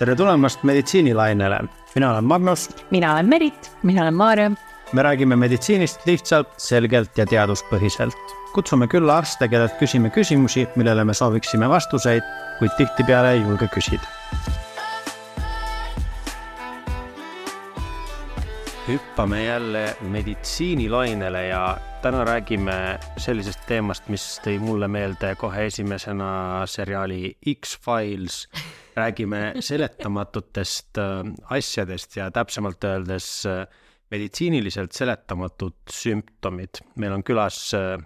tere tulemast meditsiinilainele, mina olen Magnus. mina olen Merit. mina olen Maarja. me räägime meditsiinist lihtsalt, selgelt ja teaduspõhiselt. kutsume külla arste, kellelt küsime küsimusi, millele me sooviksime vastuseid, kuid tihtipeale ei julge küsida. hüppame jälle meditsiinilainele ja täna räägime sellisest teemast, mis tõi mulle meelde kohe esimesena seriaali X-Files räägime seletamatutest äh, asjadest ja täpsemalt öeldes äh, meditsiiniliselt seletamatud sümptomid. meil on külas äh,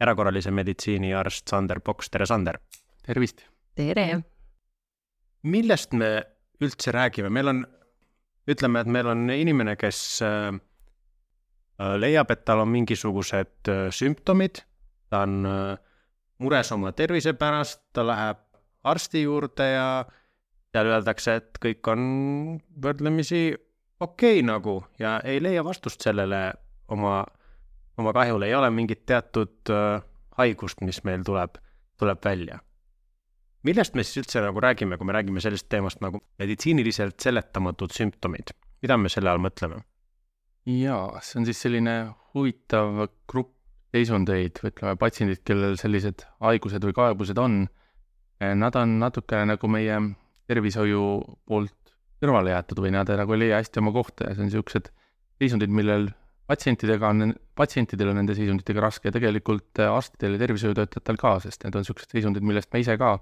erakorralise meditsiini arst Sander Poks, tere Sander! tervist! tere! millest me üldse räägime, meil on, ütleme, et meil on inimene, kes leiab, et tal on mingisugused sümptomid, ta on mures oma tervise pärast, ta läheb arsti juurde ja seal öeldakse, et kõik on võrdlemisi okei okay, nagu ja ei leia vastust sellele oma, oma kahjule, ei ole mingit teatud äh, haigust, mis meil tuleb, tuleb välja. millest me siis üldse nagu räägime, kui me räägime sellisest teemast nagu meditsiiniliselt seletamatud sümptomid, mida me selle all mõtleme? jaa, see on siis selline huvitav grupp seisundeid või ütleme, patsiendid, kellel sellised haigused või kaebused on, nad on natukene nagu meie tervishoiu poolt kõrvale jäetud või nad nagu ei leia hästi oma kohta ja see on niisugused seisundid, millel patsientidega on, patsientidel on nende seisunditega raske ja tegelikult äh, arstidel ja tervishoiutöötajatel ka, sest need on niisugused seisundid, millest me ise ka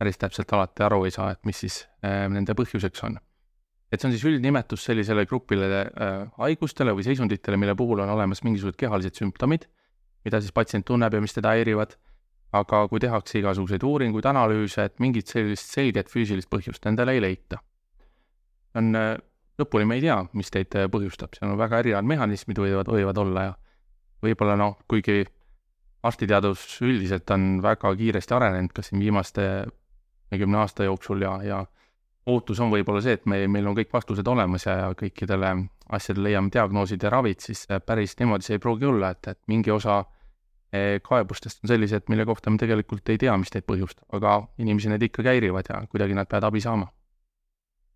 päris täpselt alati aru ei saa, et mis siis äh, nende põhjuseks on. et see on siis üldnimetus sellisele grupile äh, haigustele või seisunditele, mille puhul on olemas mingisugused kehalised sümptomid, mida siis patsient tunneb ja mis teda häirivad aga kui tehakse igasuguseid uuringuid, analüüse, et mingit sellist selget füüsilist põhjust endale ei leita. on, äh, lõpuni me ei tea, mis teid äh, põhjustab, seal on väga erinevad mehhanismid võivad, võivad olla ja võib-olla noh, kuigi arstiteadus üldiselt on väga kiiresti arenenud ka siin viimaste kümne aasta jooksul ja, ja ootus on võib-olla see, et me, meil on kõik vastused olemas ja, ja kõikidele asjadele leiame diagnoosid ja ravid, siis äh, päris niimoodi see ei pruugi olla, et, et mingi osa Eh, kaebustest on sellised, mille kohta me tegelikult ei tea, mis neid põhjustab, aga inimesi need ikkagi häirivad ja kuidagi nad peavad abi saama.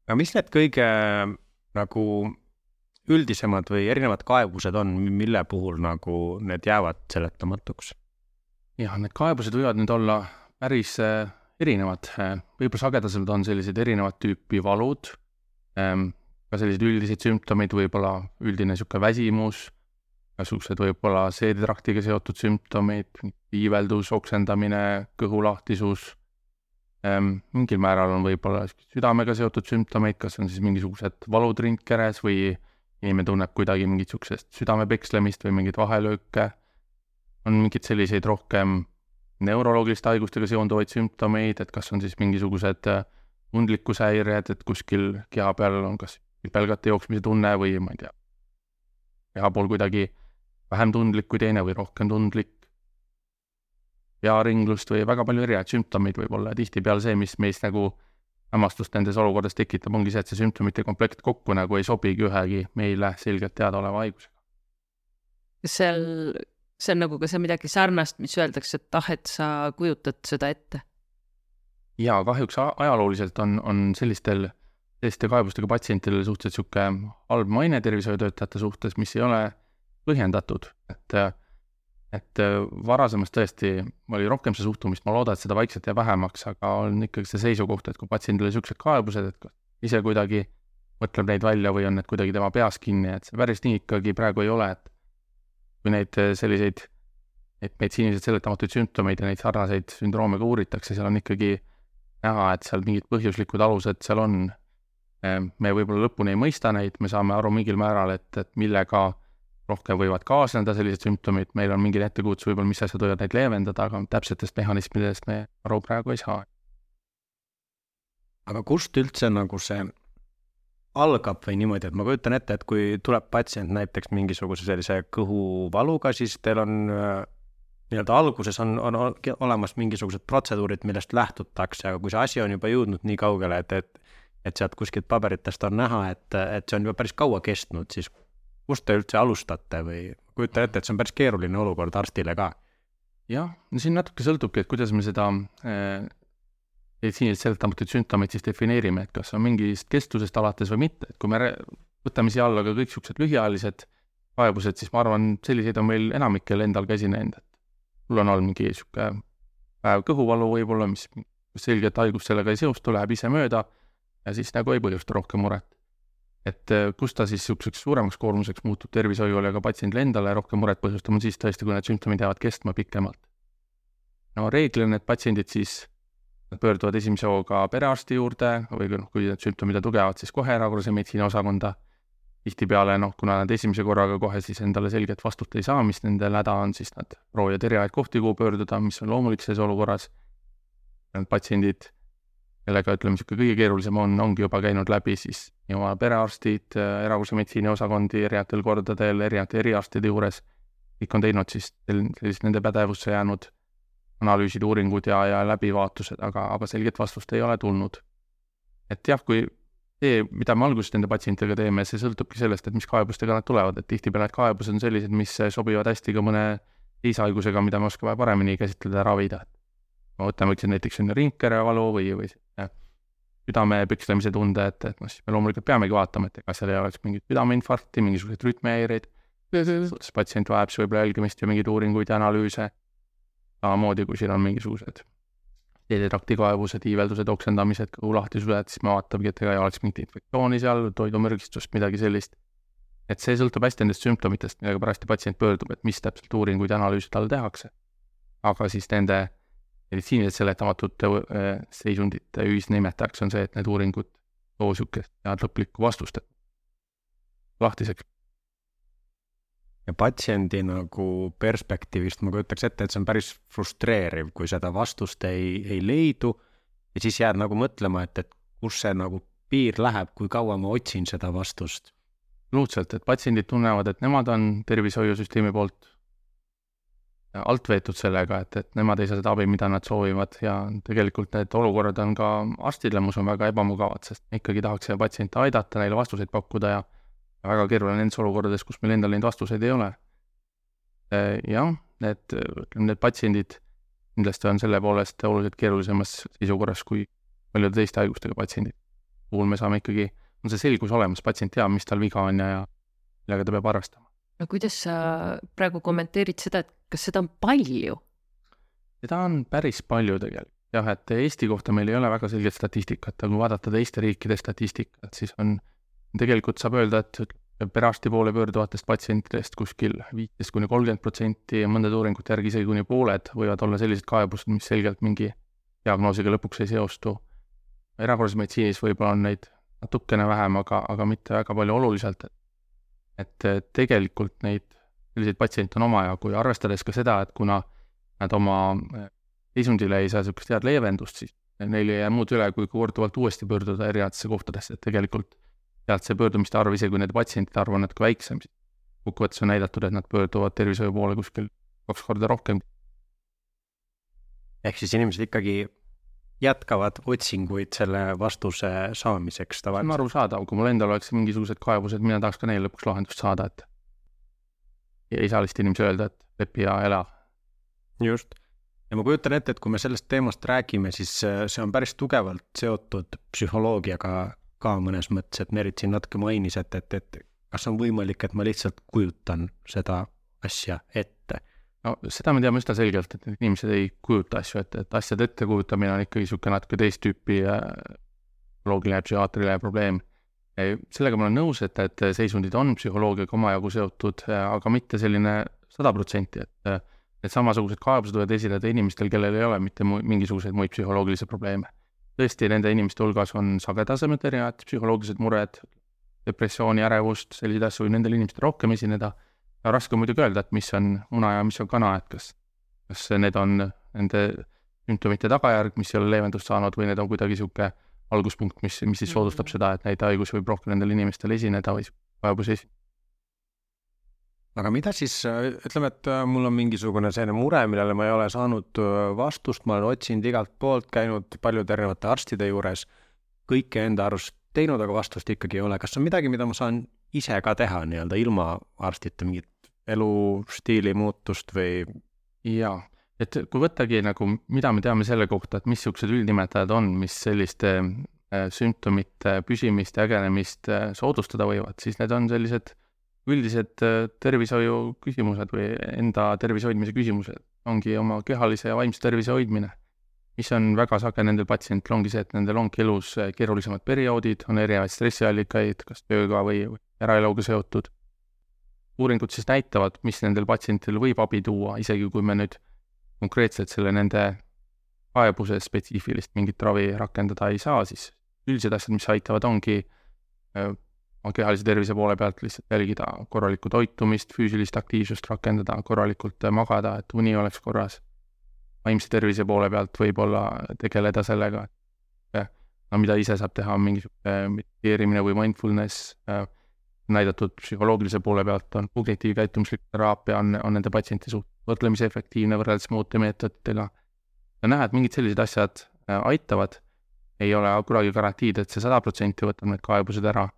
aga mis need kõige nagu üldisemad või erinevad kaebused on, mille puhul nagu need jäävad seletamatuks? jah, need kaebused võivad nüüd olla päris äh, erinevad, eh, võib-olla sagedasemalt on sellised erinevat tüüpi valud ähm,, ka selliseid üldiseid sümptomeid, võib-olla üldine niisugune väsimus igasugused võib-olla seedetraktiga seotud sümptomid, iiveldus, oksendamine, kõhulahtisus ähm,, mingil määral on võib-olla südamega seotud sümptomeid, kas on siis mingisugused valud rindkeres või inimene tunneb kuidagi mingit niisugust südame pekslemist või mingeid vahelööke, on mingeid selliseid rohkem neuroloogiliste haigustega seonduvaid sümptomeid, et kas on siis mingisugused äh, tundlikkushäired, et kuskil keha peal on kas pelgate jooksmise tunne või ma ei tea, keha pool kuidagi vähem tundlik kui teine või rohkem tundlik, pearinglust või väga palju erinevaid sümptomeid võib olla ja tihtipeale see, mis meis nagu hämmastust nendes olukordades tekitab, ongi see, et see sümptomite komplekt kokku nagu ei sobigi ühegi meile selgelt teadaoleva haigusega. kas seal, see on nagu ka see midagi sarnast, mis öeldakse, et ah, et sa kujutad seda ette? jaa, kahjuks ajalooliselt on, on sellistel, selliste kaebustega patsientidel suhteliselt niisugune halb maine tervishoiutöötajate suhtes, mis ei ole põhjendatud, et et varasemas tõesti oli rohkem see suhtumist, ma loodan, et seda vaikselt jääb vähemaks, aga on ikkagi see seisukoht, et kui patsiendil on niisugused kaebused, et ise kuidagi mõtleb neid välja või on need kuidagi tema peas kinni, et see päris nii ikkagi praegu ei ole, et kui neid selliseid, neid meditsiiniliselt seletamatuid sümptomeid ja neid sarnaseid sündroome ka uuritakse, seal on ikkagi näha, et seal mingid põhjuslikud alused seal on. me võib-olla lõpuni ei mõista neid, me saame aru mingil määral, et, et millega rohkem võivad kaasneda sellised sümptomid, meil on mingid ettekujutus võib-olla, mis asjad võivad neid leevendada, aga täpsetest mehhanismidest me aru praegu ei saa. aga kust üldse nagu see algab või niimoodi, et ma kujutan ette, et kui tuleb patsient näiteks mingisuguse sellise kõhuvaluga, siis teil on äh, nii-öelda alguses on, on olemas mingisugused protseduurid, millest lähtutakse, aga kui see asi on juba jõudnud nii kaugele, et, et et sealt kuskilt paberitest on näha, et, et see on juba päris kaua kestnud, siis kust te üldse alustate või kujutan ette, et see on päris keeruline olukord arstile ka? jah, no siin natuke sõltubki, et kuidas me seda äh, meditsiiniliselt seletamatuid sümptomeid siis defineerime, et kas on mingist kestusest alates või mitte, et kui me võtame siia alla ka kõik niisugused lühiajalised kaebused, siis ma arvan, selliseid on meil enamikel endal ka esinenud, et mul on olnud mingi niisugune päev kõhuvalu võib-olla, mis selgelt haigus sellega ei seostu, läheb ise mööda ja siis nagu ei põhjusta rohkem muret. Et äh, kus ta siis niisuguseks suuremaks koormuseks muutub tervishoiule ja ka patsiendile endale rohkem muret põhjustama, siis tõesti, kui need sümptomid jäävad kestma pikemalt. no reeglina need patsiendid siis Nad pöörduvad esimese hooga perearsti juurde või noh, kui need sümptomid on tugevad, siis kohe erakorralise meditsiini osakonda. tihtipeale noh, kuna nad esimese korraga kohe siis endale selget vastust ei saa, mis nendel häda on, siis nad proovivad erinevaid kohti, kuhu pöörduda, mis on loomulik selles olukorras. Need patsiendid, kellega ütleme, niisugune kõige keerulisem on, ongi juba käinud läbi siis oma perearstid, erakorralise meditsiini osakondi erinevatel kordadel, erinevate eriarstide juures. kõik on teinud siis sellist nende pädevusse jäänud analüüsid, uuringud ja, ja läbivaatused, aga, aga selget vastust ei ole tulnud. et jah, kui see, mida me alguses nende patsientidega teeme, see sõltubki sellest, et mis kaebustega nad tulevad, et tihtipeale need kaebused on sellised, mis sobivad hästi ka mõne teise haigusega, mida me oskame paremini käsitleda ja ravida. Ma võtan, võiksin näiteks selline ringkerevalu või, või südame pükslemise tunde, et, et noh, siis me loomulikult peamegi vaatama, et ega seal ei oleks mingit südameinfarkti, mingisuguseid rütmihäireid, patsient vajab siis võib-olla jälgimist ja mingeid uuringuid ja analüüse samamoodi, kui siin on mingisugused teedetrakti kaebused, iiveldused, oksendamised, kõhulahtisused, siis me vaatamegi, et ega ei oleks mingit infektsiooni seal, toidumürgistust, midagi sellist. et see sõltub hästi nendest sümptomitest, millega pärast patsient pöördub, et mis täpselt uuringuid ja analüüse talle tehakse. aga siis nende meditsiiniliselt seletamatute äh, seisundite ühisnimetajaks on see, et need uuringud too niisugust head lõplikku vastust, lahtiseks ja patsiendi nagu perspektiivist ma kujutaks ette, et see on päris frustreeriv, kui seda vastust ei, ei leidu ja siis jääd nagu mõtlema, et, et kus see nagu piir läheb, kui kaua ma otsin seda vastust. absoluutselt, et patsiendid tunnevad, et nemad on tervishoiusüsteemi poolt alt veetud sellega, et, et nemad ei saa seda abi, mida nad soovivad ja tegelikult need olukorrad on ka arstidele, ma usun, väga ebamugavad, sest ikkagi tahaks patsiente aidata, neile vastuseid pakkuda ja väga keeruline nendes olukordades, kus meil endal neid vastuseid ei ole. Äh, jah, need, ütleme, need patsiendid kindlasti on selle poolest oluliselt keerulisemas seisukorras kui paljude teiste haigustega patsiendid. puhul me saame ikkagi, on see selgus olemas, patsient teab, mis tal viga on ja, ja millega ta peab arvestama. no kuidas sa praegu kommenteerid seda, et kas seda on palju? seda on päris palju tegelikult jah, et Eesti kohta meil ei ole väga selget statistikat, aga kui vaadata teiste riikide statistikat, siis on tegelikult saab öelda, et perearsti poole pöörduvatest patsientidest kuskil viisteist kuni kolmkümmend protsenti ja mõndade uuringute järgi isegi kuni pooled võivad olla sellised kaebused, mis selgelt mingi diagnoosiga lõpuks ei seostu. erakorralises meditsiinis võib-olla on neid natukene vähem, aga, aga mitte väga palju oluliselt, et tegelikult neid selliseid patsiente on omajagu ja arvestades ka seda, et kuna nad oma seisundile ei saa niisugust head leevendust, siis neil ei jää muud üle, kui korduvalt uuesti pöörduda erinevatesse kohtadesse, et tegelikult sealt see pöördumiste arv, isegi kui nende patsientide arv on natuke väiksem, siis kokkuvõttes on näidatud, et nad pöörduvad tervishoiu poole kuskil kaks korda rohkem. ehk siis inimesed ikkagi jätkavad otsinguid selle vastuse saamiseks tavaliselt? see on arusaadav, kui mul endal oleks mingisugused kaebused, mina tahaks ka neile lõpuks lahendust saada, et lihtsalt inimesele öelda, et lepi ja ela. just. ja ma kujutan ette, et kui me sellest teemast räägime, siis see on päris tugevalt seotud psühholoogiaga ka mõnes mõttes, et Merit siin natuke mainis, et, et, et kas on võimalik, et ma lihtsalt kujutan seda asja ette? no seda me teame üsna selgelt, et inimesed ei kujuta asju ette, et asjade ettekujutamine on ikkagi niisugune natuke teist tüüpi psühholoogiline ja psühhiaatriline probleem. Sellega ma olen nõus, et, et seisundid on psühholoogiaga omajagu seotud, aga mitte selline sada protsenti, et need samasugused kaebused võivad esineda inimestel, kellel ei ole mitte mingisuguseid muid psühholoogilisi probleeme tõesti, nende inimeste hulgas on sagedasemad erinevad psühholoogilised mured, depressiooni, ärevust, selliseid asju võib nendel inimestel rohkem esineda. raske on muidugi öelda, et mis on muna ja mis on kana, et kas, kas need on nende sümptomite tagajärg, mis ei ole leevendust saanud või need on kuidagi niisugune alguspunkt, mis, mis siis soodustab mm -hmm. seda, et neid haigusi võib rohkem nendel inimestel esineda või vajadusi esineda aga mida siis, ütleme, et äh, mul on mingisugune selline mure, millele ma ei ole saanud äh, vastust, ma olen otsinud igalt poolt, käinud paljude erinevate arstide juures, kõike enda arust teinud, aga vastust ikkagi ei ole. kas on midagi, mida ma saan ise ka teha nii-öelda ilma arstita, mingit elustiili muutust või? jaa, et kui võttagi nagu, mida me teame selle kohta, et mis niisugused üldnimetajad on, mis selliste äh, sümptomite püsimist ja ägenemist äh, soodustada võivad, siis need on sellised üldised äh, tervishoiu küsimused või enda tervise hoidmise küsimused. ongi oma kehalise ja vaimse tervise hoidmine, mis on väga sage nendel patsientidel, ongi see, et nendel ongi elus keerulisemad perioodid, on erinevaid stressiallikaid, kas tööga või eraeluga seotud. uuringud siis näitavad, mis nendel patsientidel võib abi tuua, isegi kui me nüüd konkreetselt selle nende kaebuse spetsiifilist mingit ravi rakendada ei saa, siis üldised asjad, mis aitavad, ongi oma kehalise tervise poole pealt lihtsalt jälgida korralikku toitumist, füüsilist aktiivsust rakendada, korralikult magada, et uni oleks korras. vaimse tervise poole pealt võib-olla tegeleda sellega, et no mida ise saab teha, mingi niisugune mediteerimine või mindfulness, näidatud psühholoogilise poole pealt on kognitiivkäitumuslik teraapia on, on nende patsientide suhtes võrdlemisi efektiivne võrreldes muude meetoditega. ja näha, et mingid sellised asjad äh, aitavad, ei ole kunagi garantiid, et see sada protsenti võtab need kaebused ära.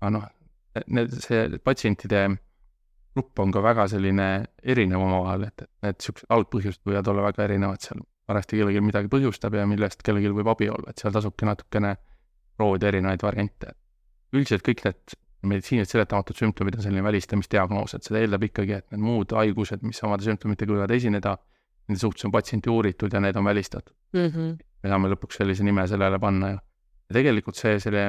aga noh, need, see patsientide grupp on ka väga selline erinev omavahel, et, et need niisugused algpõhjused võivad olla väga erinevad seal. parajasti kellelgi midagi põhjustab ja millest kellelgi võib abi olla, et seal tasubki natukene proovida erinevaid variante. üldiselt kõik need meditsiiniliselt seletamatud sümptomid on selline välistamisdiagnoos, et seda eeldab ikkagi, et need muud haigused, mis samade sümptomitega võivad esineda, nende suhtes on patsienti uuritud ja need on välistatud mm. -hmm. me saame lõpuks sellise nime sellele panna ja, ja tegelikult see, selle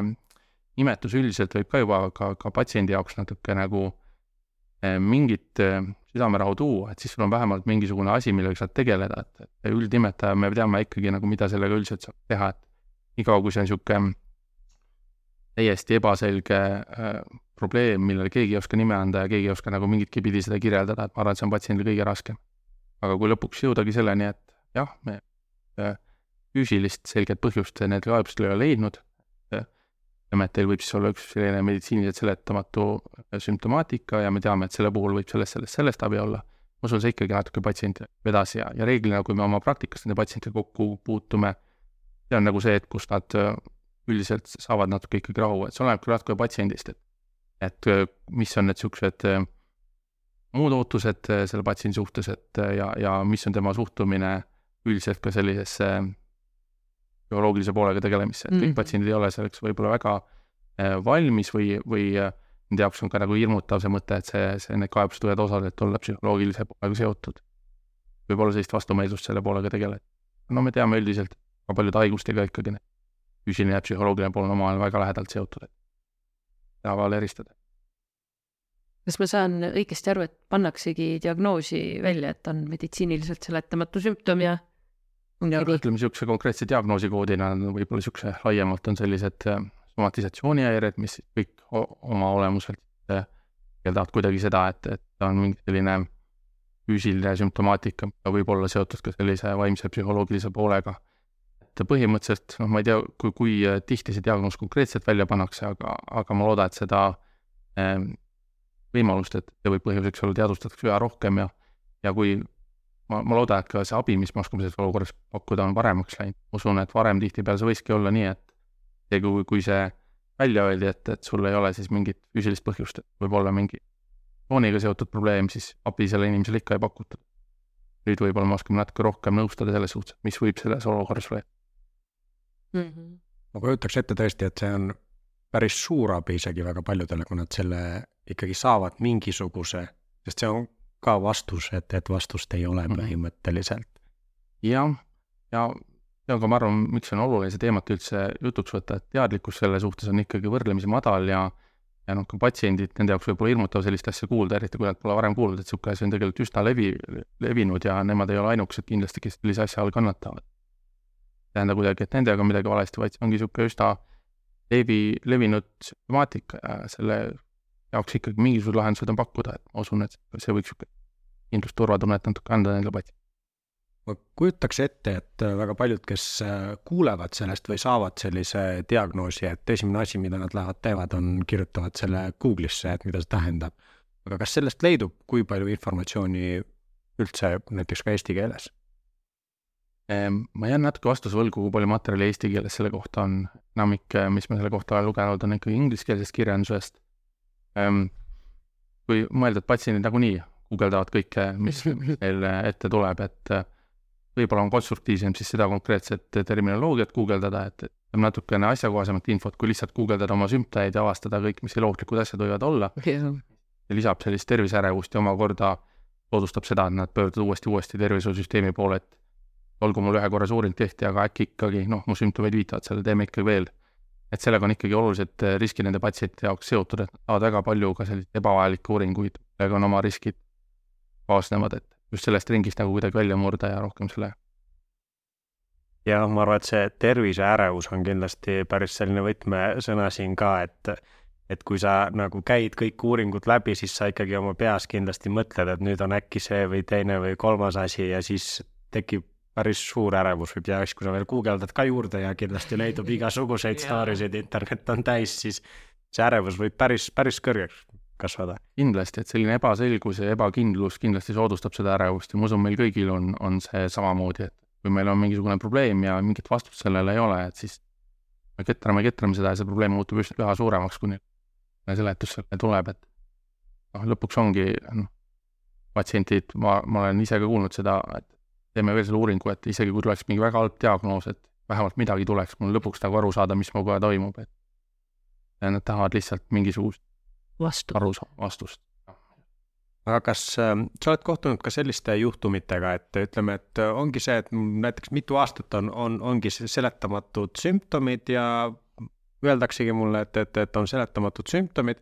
nimetus üldiselt võib ka juba ka, ka patsiendi jaoks natuke nagu eh, mingit eh, südamerahu tuua, et siis sul on vähemalt mingisugune asi, millega saad tegeleda, et, et üldnimetaja, me teame ikkagi nagu, mida sellega üldiselt saab teha, et niikaua, kui see on niisugune täiesti ebaselge äh, probleem, millele keegi ei oska nime anda ja keegi ei oska nagu mingitki pidi seda kirjeldada, et ma arvan, et see on patsiendil kõige raskem. aga kui lõpuks jõudagi selleni, et jah, me äh, füüsilist selget põhjust need kaebused ei ole leidnud äh,, ütleme, et teil võib siis olla üks selline meditsiiniliselt seletamatu äh, sümptomaatika ja me teame, et selle puhul võib sellest, sellest, sellest abi olla, ma usun, see ikkagi natuke patsienti vedas ja, ja reeglina, kui me oma praktikas nende patsientidega kokku puutume, see on nagu see, et kus nad äh, üldiselt saavad natuke ikkagi rahu, et see oleneb küll natuke patsiendist, et et äh, mis on need niisugused äh, muud ootused äh, selle patsiendi suhtes, et ja, ja mis on tema suhtumine üldiselt ka sellisesse bioloogilise poolega tegelemisse, et kõik mm -hmm. patsiendid ei ole selleks võib-olla väga valmis või, või nende jaoks on ka nagu hirmutav see mõte, et see, see, need kaebused võivad osaliselt olla psühholoogilise poolega seotud. võib-olla sellist vastumeelsust selle poolega tegeleda. no me teame üldiselt ka paljude haigustega ikkagi need füüsiline ja psühholoogiline pool on omavahel väga lähedalt seotud, et saavad eristada. kas ma saan õigesti aru, et pannaksegi diagnoosi välja, et on meditsiiniliselt seletamatu sümptom ja ja ütleme niisuguse konkreetse diagnoosikoodina võib-olla niisuguse laiemalt on sellised äh, somatisatsioonihäired, mis kõik oma olemuselt eeldavad kuidagi seda, et, et on mingi selline füüsiline sümptomaatika, võib olla seotud ka sellise vaimse psühholoogilise poolega et põhimõtteliselt noh, ma ei tea, kui, kui äh, tihti see diagnoos konkreetselt välja pannakse, aga, aga ma loodan, et seda eh, võimalust, et see võib põhjuseks olla, teadvustatakse üha rohkem ja, ja kui ma, ma loodan, et ka see abi, mis me oskame selles olukorras pakkuda, on paremaks läinud. ma usun, et varem tihtipeale see võiski olla nii, et see, kui, kui see välja öeldi, et, et sul ei ole siis mingit füüsilist põhjust, et võib olla mingi krooniga seotud probleem, siis abi sellele inimesele ikka ei pakutud. nüüd võib-olla me oskame natuke rohkem nõustada selles suhtes, mis võib selles olukorras olla mm. -hmm. ma kujutaks ette tõesti, et see on päris suur abi isegi väga paljudele, kui nad selle ikkagi saavad mingisuguse, sest see on ka vastus, et, et vastust ei ole mm -hmm. põhimõtteliselt. jah, ja see on ka, ma arvan, miks on oluline see teemat üldse jutuks võtta, et teadlikkus selle suhtes on ikkagi võrdlemisi madal ja ja noh, ka patsiendid, nende jaoks võib olla hirmutav sellist asja kuulda, eriti kui nad pole varem kuulnud, et niisugune asi on tegelikult üsna levi, levinud ja nemad ei ole ainukesed kindlasti, kes sellise asja all kannatavad tähenda kuidagi, et nendega on midagi valesti, vaid see ongi niisugune üsna levi, levinud temaatika ja selle jaoks ikkagi mingisugused lahendused on pakkuda, et ma usun, et see võiks niisugune kindlust, turvatunnet natuke anda nendele patsientidele. ma kujutaks ette, et väga paljud, kes äh, kuulevad sellest või saavad sellise diagnoosi, et esimene asi, mida nad lähevad, teevad, on kirjutavad selle Google'isse, et mida see tähendab. aga kas sellest leidub, kui palju informatsiooni üldse näiteks ka eesti keeles? Ehm, ma jään natuke vastuse võlgu, kui palju materjali eesti keeles selle kohta on, enamik, eh, mis ma selle kohta olen lugenud, on ikkagi ingliskeelsest kirjandusest. Ehm, kui mõelda, et patsiendid nagunii guugeldavad kõike, mis neil ette tuleb, et äh, võib-olla on konstruktiivsem siis seda konkreetset terminoloogiat guugeldada, et, natukene asjakohasemat infot, kui lihtsalt guugeldada oma sümptomeid ja avastada kõik, mis eluohtlikud asjad võivad olla. ja lisab sellist terviseärevust ja omakorda soodustab seda, et nad pöörduvad uuesti-uuesti tervishoiusüsteemi poole, et olgu mul ühe korra suuring tehti, aga äkki ikkagi noh, mu sümptomid viitavad sellele, teeme ikkagi veel. et sellega on ikkagi olulised riskid nende patsientide jaoks seotud, et nad saavad väga palju ka selliseid ebavajalikke uuringuid, millega on oma riskid kaasnevad, et just sellest ringist nagu kuidagi välja murda ja rohkem selle. jah, ma arvan, et see terviseärevus on kindlasti päris selline võtmesõna siin ka, et et kui sa nagu käid kõik uuringud läbi, siis sa ikkagi oma peas kindlasti mõtled, et nüüd on äkki see või teine või kolmas asi ja siis tekib päris suur ärevus võib siis, kui sa veel guugeldad ka juurde ja kindlasti leidub igasuguseid story sid, internet on täis, siis see ärevus võib päris, päris kõrgeks kasvada. kindlasti, et selline ebaselgus ja ebakindlus kindlasti soodustab seda ärevust ja ma usun, meil kõigil on, on see samamoodi, et kui meil on mingisugune probleem ja mingit vastust sellele ei ole, et siis me ketrame, ketrame seda ja see probleem muutub just üha suuremaks, kuni seletus sellele tuleb, et noh, lõpuks ongi noh, patsientid, ma, ma olen ise ka kuulnud seda, et teeme veel selle uuringu, et isegi kui tuleks mingi väga halb diagnoos, et vähemalt midagi tuleks mul lõpuks nagu aru saada, mis minuga toimub, et ja nad tahavad lihtsalt mingisugust vastu. aru saada, vastust. aga kas äh, sa oled kohtunud ka selliste juhtumitega, et ütleme, et ongi see, et näiteks mitu aastat on, on, ongi seletamatud sümptomid ja öeldaksegi mulle, et, et, et on seletamatud sümptomid,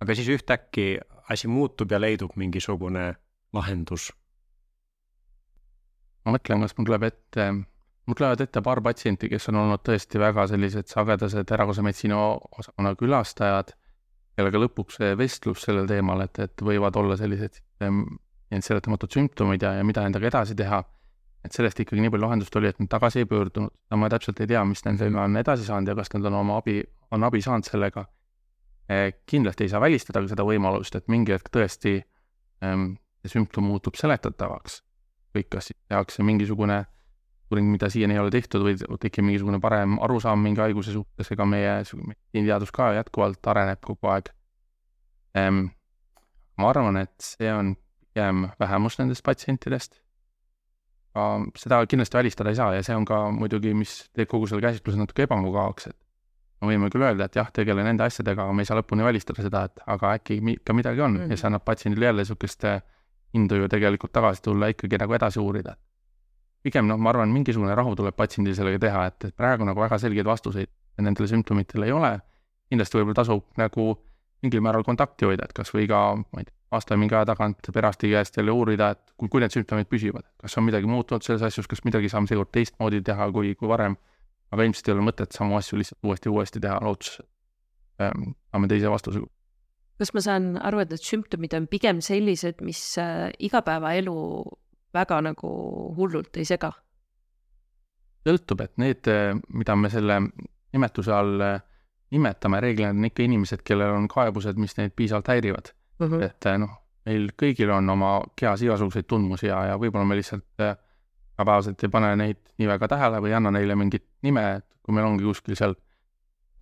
aga siis ühtäkki asi muutub ja leidub mingisugune lahendus? Ma mõtlen, kas mul tuleb ette, mul tulevad ette paar patsienti, kes on olnud tõesti väga sellised sagedased erakordse meditsiini osakonna külastajad kellega lõpuks see vestlus sellel teemal, et, et võivad olla sellised seletamatud sümptomid ja, ja mida endaga edasi teha, et sellest ikkagi nii palju lahendust oli, et nad tagasi ei pöördunud. ma täpselt ei tea, mis nendega on edasi saanud ja kas nad on oma abi, on abi saanud sellega. Eh, kindlasti ei saa välistada ka seda võimalust, et mingi hetk tõesti ähm, see sümptom muutub seletatavaks. Kõik, kas siis tehakse mingisugune uuring, mida siiani ei ole tehtud või tekib mingisugune parem arusaam mingi haiguse suhtes, ega meie meditsiiniteadus ka jätkuvalt areneb kogu aeg ehm,. ma arvan, et see on pigem vähemus nendest patsientidest. seda kindlasti välistada ei saa ja see on ka muidugi, mis teeb kogu selle käsitluse natuke ebamugavaks, et me võime küll öelda, et jah, tegele nende asjadega, aga me ei saa lõpuni välistada seda, et aga äkki ikka midagi on mm -hmm. ja see annab patsiendile jälle niisugust indu ju tegelikult tagasi tulla, ikkagi nagu edasi uurida pigem noh, ma arvan, mingisugune rahu tuleb patsiendil sellega teha, et, et praegu nagu väga selgeid vastuseid nendele sümptomitele ei ole. kindlasti võib-olla tasub nagu mingil määral kontakti hoida, et kas või ka, ma ei tea, aasta mingi aja tagant perearsti käest jälle uurida, et kui, kui need sümptomid püsivad, kas on midagi muutunud selles asjus, kas midagi saame seekord teistmoodi teha kui, kui varem. aga ilmselt ei ole mõtet samu asju lihtsalt uuesti ja uuesti teha lootuses, et ähm, saame teise vastuse kas ma saan aru, et need sümptomid on pigem sellised, mis äh, igapäevaelu väga nagu hullult ei sega? sõltub, et need, mida me selle nimetuse all nimetame, reeglina on ikka inimesed, kellel on kaebused, mis neid piisavalt häirivad mm. -hmm. et noh, meil kõigil on oma kehas igasuguseid tundmusi ja, ja võib-olla me lihtsalt igapäevaselt ei pane neid nii väga tähele või ei anna neile mingit nime, et kui meil ongi kuskil seal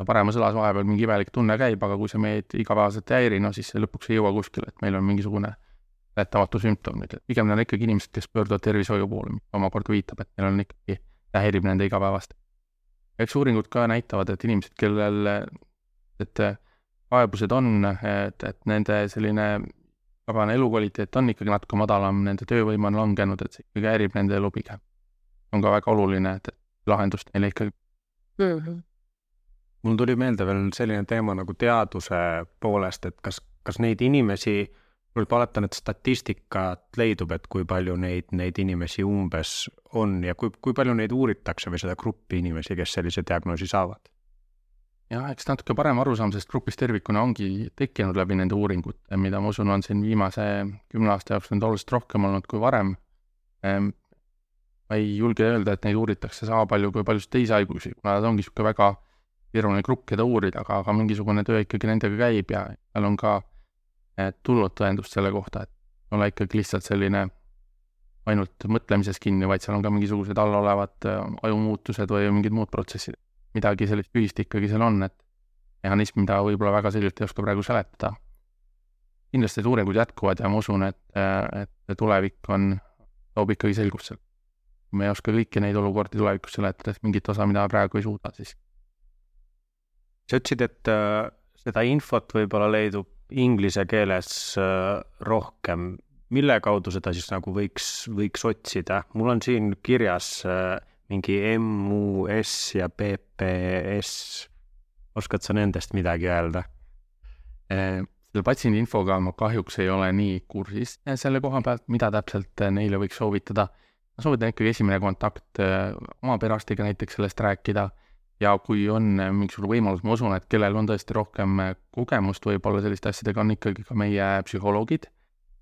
paremas õlas vahepeal mingi imelik tunne käib, aga kui see meid igapäevaselt ei häiri, no siis see lõpuks ei jõua kuskile, et meil on mingisugune ületamatu sümptom nüüd, et pigem need on ikkagi inimesed, kes pöörduvad tervishoiu poole, mis omakorda viitab, et neil on ikkagi, häirib nende igapäevast. eks uuringud ka näitavad, et inimesed, kellel, et kaebused on, et, et nende selline igapäevane elukvaliteet on ikkagi natuke madalam, nende töövõime on langenud, et see ikkagi häirib nende elu pigem. on ka väga oluline, et lahendust neile ikkagi mm. -hmm. Mul tuli meelde veel selline teema nagu teaduse poolest, et kas, kas neid inimesi võib oletan, et statistikat leidub, et kui palju neid, neid inimesi umbes on ja kui, kui palju neid uuritakse või seda gruppi inimesi, kes sellise diagnoosi saavad? jah, eks natuke parem arusaam sellest grupist tervikuna ongi tekkinud läbi nende uuringute, mida ma usun, on siin viimase kümne aasta jooksul nüüd oluliselt rohkem olnud kui varem. Ehm, ma ei julge öelda, et neid uuritakse sama palju kui paljusid teisi haigusi, kuna nad ongi niisugune väga keeruline grupp, keda uurida, aga, aga mingisugune töö ikkagi nendega käib ja seal on ka tulnud tõendust selle kohta, et olla ikkagi lihtsalt selline ainult mõtlemises kinni, vaid seal on ka mingisugused all olevad äh, ajumuutused või mingid muud protsessid. midagi sellist ühist ikkagi seal on, et mehhanism, mida võib-olla väga selgelt ei oska praegu seletada. kindlasti need uuringud jätkuvad ja ma usun, et, et tulevik on, toob ikkagi selgust seal. me ei oska kõiki neid olukordi tulevikus seletada, et mingit osa, mida praegu ei suuda, siis. Sa ütlesid, et äh, seda infot võib-olla leidub inglise keeles äh, rohkem. mille kaudu seda siis nagu võiks, võiks otsida? mul on siin kirjas äh, mingi MUS ja PPS. oskad sa nendest midagi öelda? selle patsiendi infoga ma kahjuks ei ole nii kursis selle koha pealt, mida täpselt neile võiks soovitada. ma soovitan ikkagi esimene kontakt oma perearstiga näiteks sellest rääkida ja kui on mingisugune võimalus, ma usun, et kellel on tõesti rohkem kogemust võib-olla selliste asjadega, on ikkagi ka meie psühholoogid.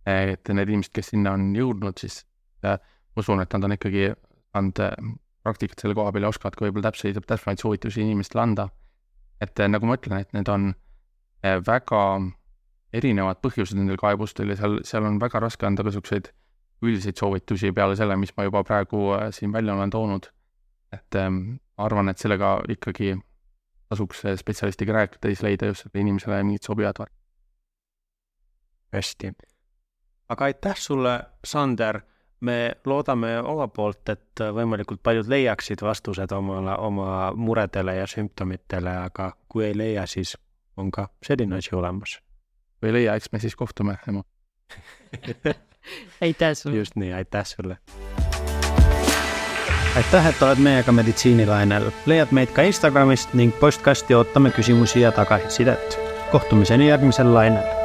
et need inimesed, kes sinna on jõudnud, siis äh, usun, et nad on ikkagi äh, praktikat selle koha peal ja oskavad ka võib-olla täpseid, täpsemaid soovitusi inimestele anda. et nagu ma ütlen, et need on väga erinevad põhjused nendel kaebustel ja seal, seal on väga raske anda ka niisuguseid üldiseid soovitusi peale selle, mis ma juba praegu äh, siin välja olen toonud. Et ähm, arvan, et sellega ikkagi tasuks spetsialistiga rääkida, siis leida just sellele inimesele mingid sobivad varad. hästi. aga aitäh sulle, Sander, me loodame oma poolt, et võimalikult paljud leiaksid vastused omale, oma muredele ja sümptomitele, aga kui ei leia, siis on ka selline asi olemas kui ei leia, eks me siis kohtume, ema aitäh sulle! just nii, aitäh sulle! Aitäh, et oled meiega meditsiinilainel. leiad meid ka Instagramist ning postkasti ootame küsimusi ja tagasisidet. kohtumiseni järgmisel lainel